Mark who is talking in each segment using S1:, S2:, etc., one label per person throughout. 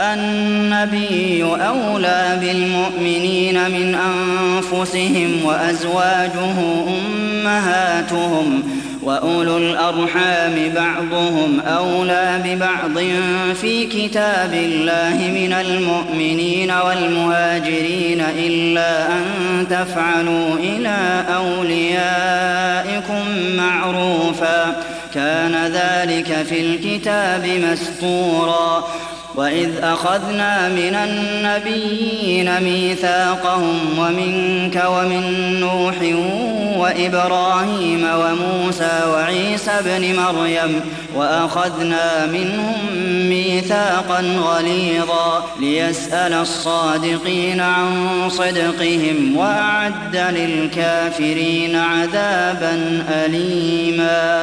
S1: النبي أولى بالمؤمنين من أنفسهم وأزواجه أمهاتهم وأولو الأرحام بعضهم أولى ببعض في كتاب الله من المؤمنين والمهاجرين إلا أن تفعلوا إلى أوليائكم معروفا كان ذلك في الكتاب مسطورا وإذ أخذنا من النبيين ميثاقهم ومنك ومن نوح وإبراهيم وموسى وعيسى ابن مريم وأخذنا منهم ميثاقا غليظا ليسأل الصادقين عن صدقهم وأعد للكافرين عذابا أليما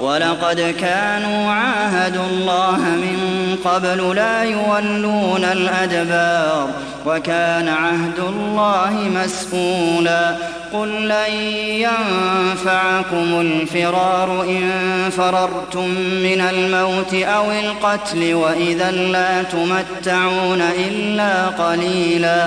S1: ولقد كانوا عاهدوا الله من قبل لا يولون الأدبار وكان عهد الله مسئولا قل لن ينفعكم الفرار إن فررتم من الموت أو القتل وإذا لا تمتعون إلا قليلاً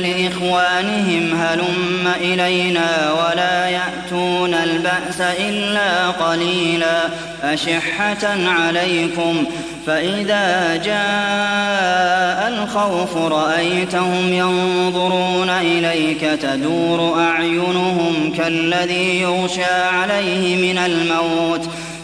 S1: لإخوانهم هلم إلينا ولا يأتون البأس إلا قليلا أشحة عليكم فإذا جاء الخوف رأيتهم ينظرون إليك تدور أعينهم كالذي يغشى عليه من الموت ۖ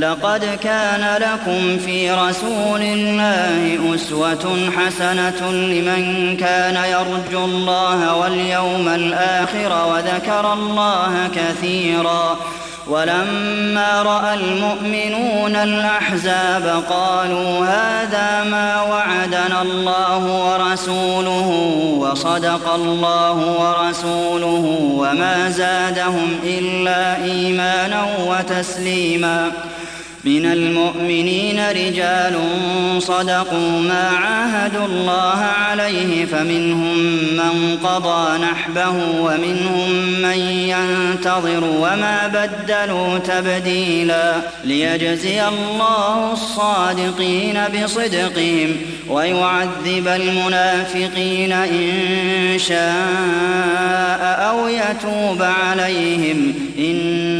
S1: لقد كان لكم في رسول الله أسوة حسنة لمن كان يرجو الله واليوم الآخر وذكر الله كثيرا ولما رأى المؤمنون الأحزاب قالوا هذا ما وعدنا الله ورسوله وصدق الله ورسوله وما زادهم إلا إيمانا وتسليما من المؤمنين رجال صدقوا ما عاهدوا الله عليه فمنهم من قضى نحبه ومنهم من ينتظر وما بدلوا تبديلا ليجزي الله الصادقين بصدقهم ويعذب المنافقين إن شاء أو يتوب عليهم إن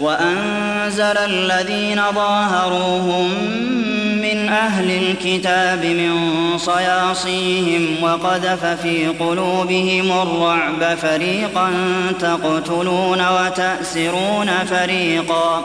S1: وأنزل الذين ظاهروهم من أهل الكتاب من صياصيهم وقذف في قلوبهم الرعب فريقا تقتلون وتأسرون فريقا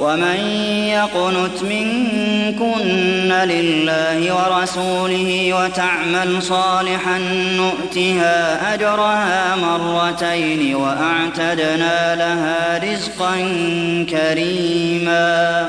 S1: ومن يقنت منكن لله ورسوله وتعمل صالحا نؤتها أجرها مرتين وأعتدنا لها رزقا كريما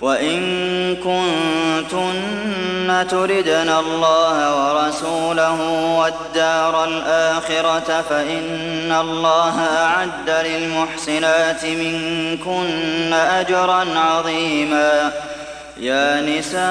S1: وإن كنتن تردن الله ورسوله والدار الآخرة فإن الله أعد للمحسنات منكن أجرا عظيما يا نساء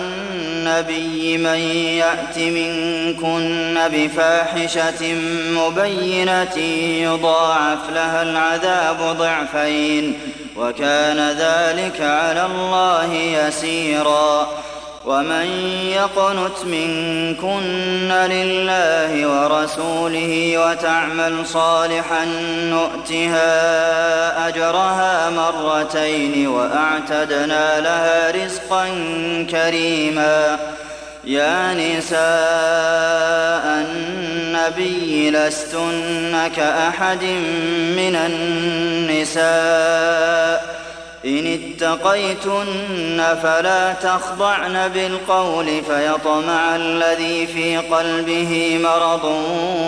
S1: النبي من يأت منكن بفاحشة مبينة يضاعف لها العذاب ضعفين وكان ذلك على الله يسيرا ومن يقنت منكن لله ورسوله وتعمل صالحا نؤتها اجرها مرتين واعتدنا لها رزقا كريما يا نساء النبي لستن كأحد من النساء إن اتقيتن فلا تخضعن بالقول فيطمع الذي في قلبه مرض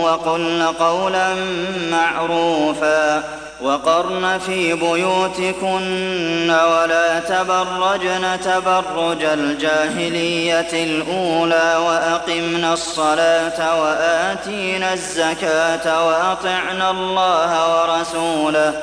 S1: وقلن قولا معروفا وقرن في بيوتكن ولا تبرجن تبرج الجاهلية الأولى وأقمن الصلاة وآتينا الزكاة وأطعنا الله ورسوله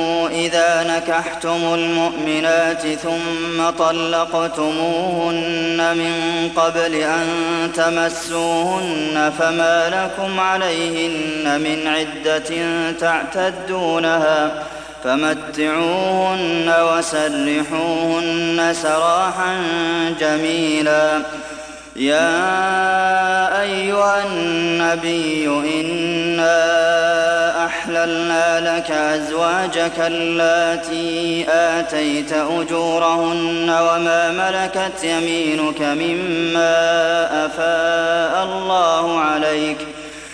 S1: وَإِذَا نَكَحْتُمُ الْمُؤْمِنَاتِ ثُمَّ طَلَّقْتُمُوهُنَّ مِن قَبْلِ أَن تَمَسُّوهُنَّ فَمَا لَكُمْ عَلَيْهِنَّ مِنْ عِدَّةٍ تَعْتَدُّونَهَا فَمَتِّعُوهُنَّ وَسَرِّحُوهُنَّ سَرَاحًا جَمِيلًا يا أيها النبي إنا أحللنا لك أزواجك اللاتي آتيت أجورهن وما ملكت يمينك مما أفاء الله عليك ۖ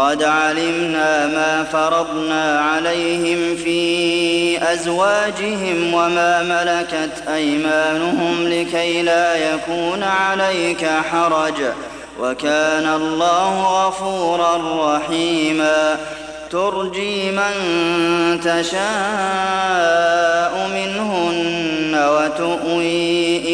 S1: قد علمنا ما فرضنا عليهم في أزواجهم وما ملكت أيمانهم لكي لا يكون عليك حرج وكان الله غفورا رحيما ترجي من تشاء منهن وتؤوي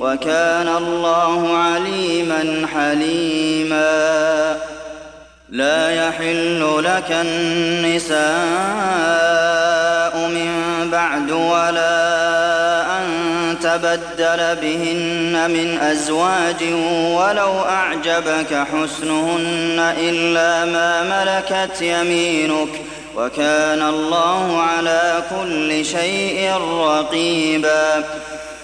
S1: وكان الله عليما حليما لا يحل لك النساء من بعد ولا أن تبدل بهن من أزواج ولو أعجبك حسنهن إلا ما ملكت يمينك وكان الله على كل شيء رقيبا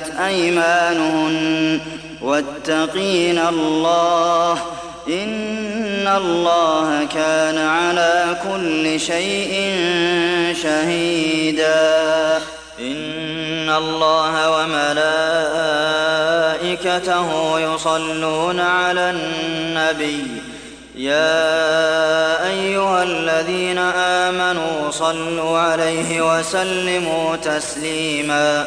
S1: كسبت أيمانهن واتقين الله إن الله كان على كل شيء شهيدا إن الله وملائكته يصلون على النبي يا أيها الذين آمنوا صلوا عليه وسلموا تسليماً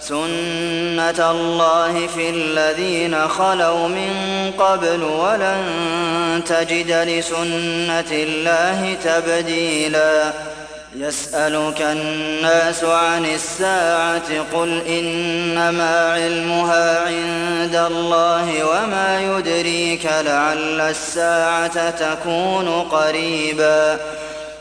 S1: سُنَّةَ اللَّهِ فِي الَّذِينَ خَلَوْا مِن قَبْلُ ۖ وَلَن تَجِدَ لِسُنَّةِ اللَّهِ تَبْدِيلًا يسألك الناس عن الساعة قل إنما علمها عند الله وما يدريك لعل الساعة تكون قريباً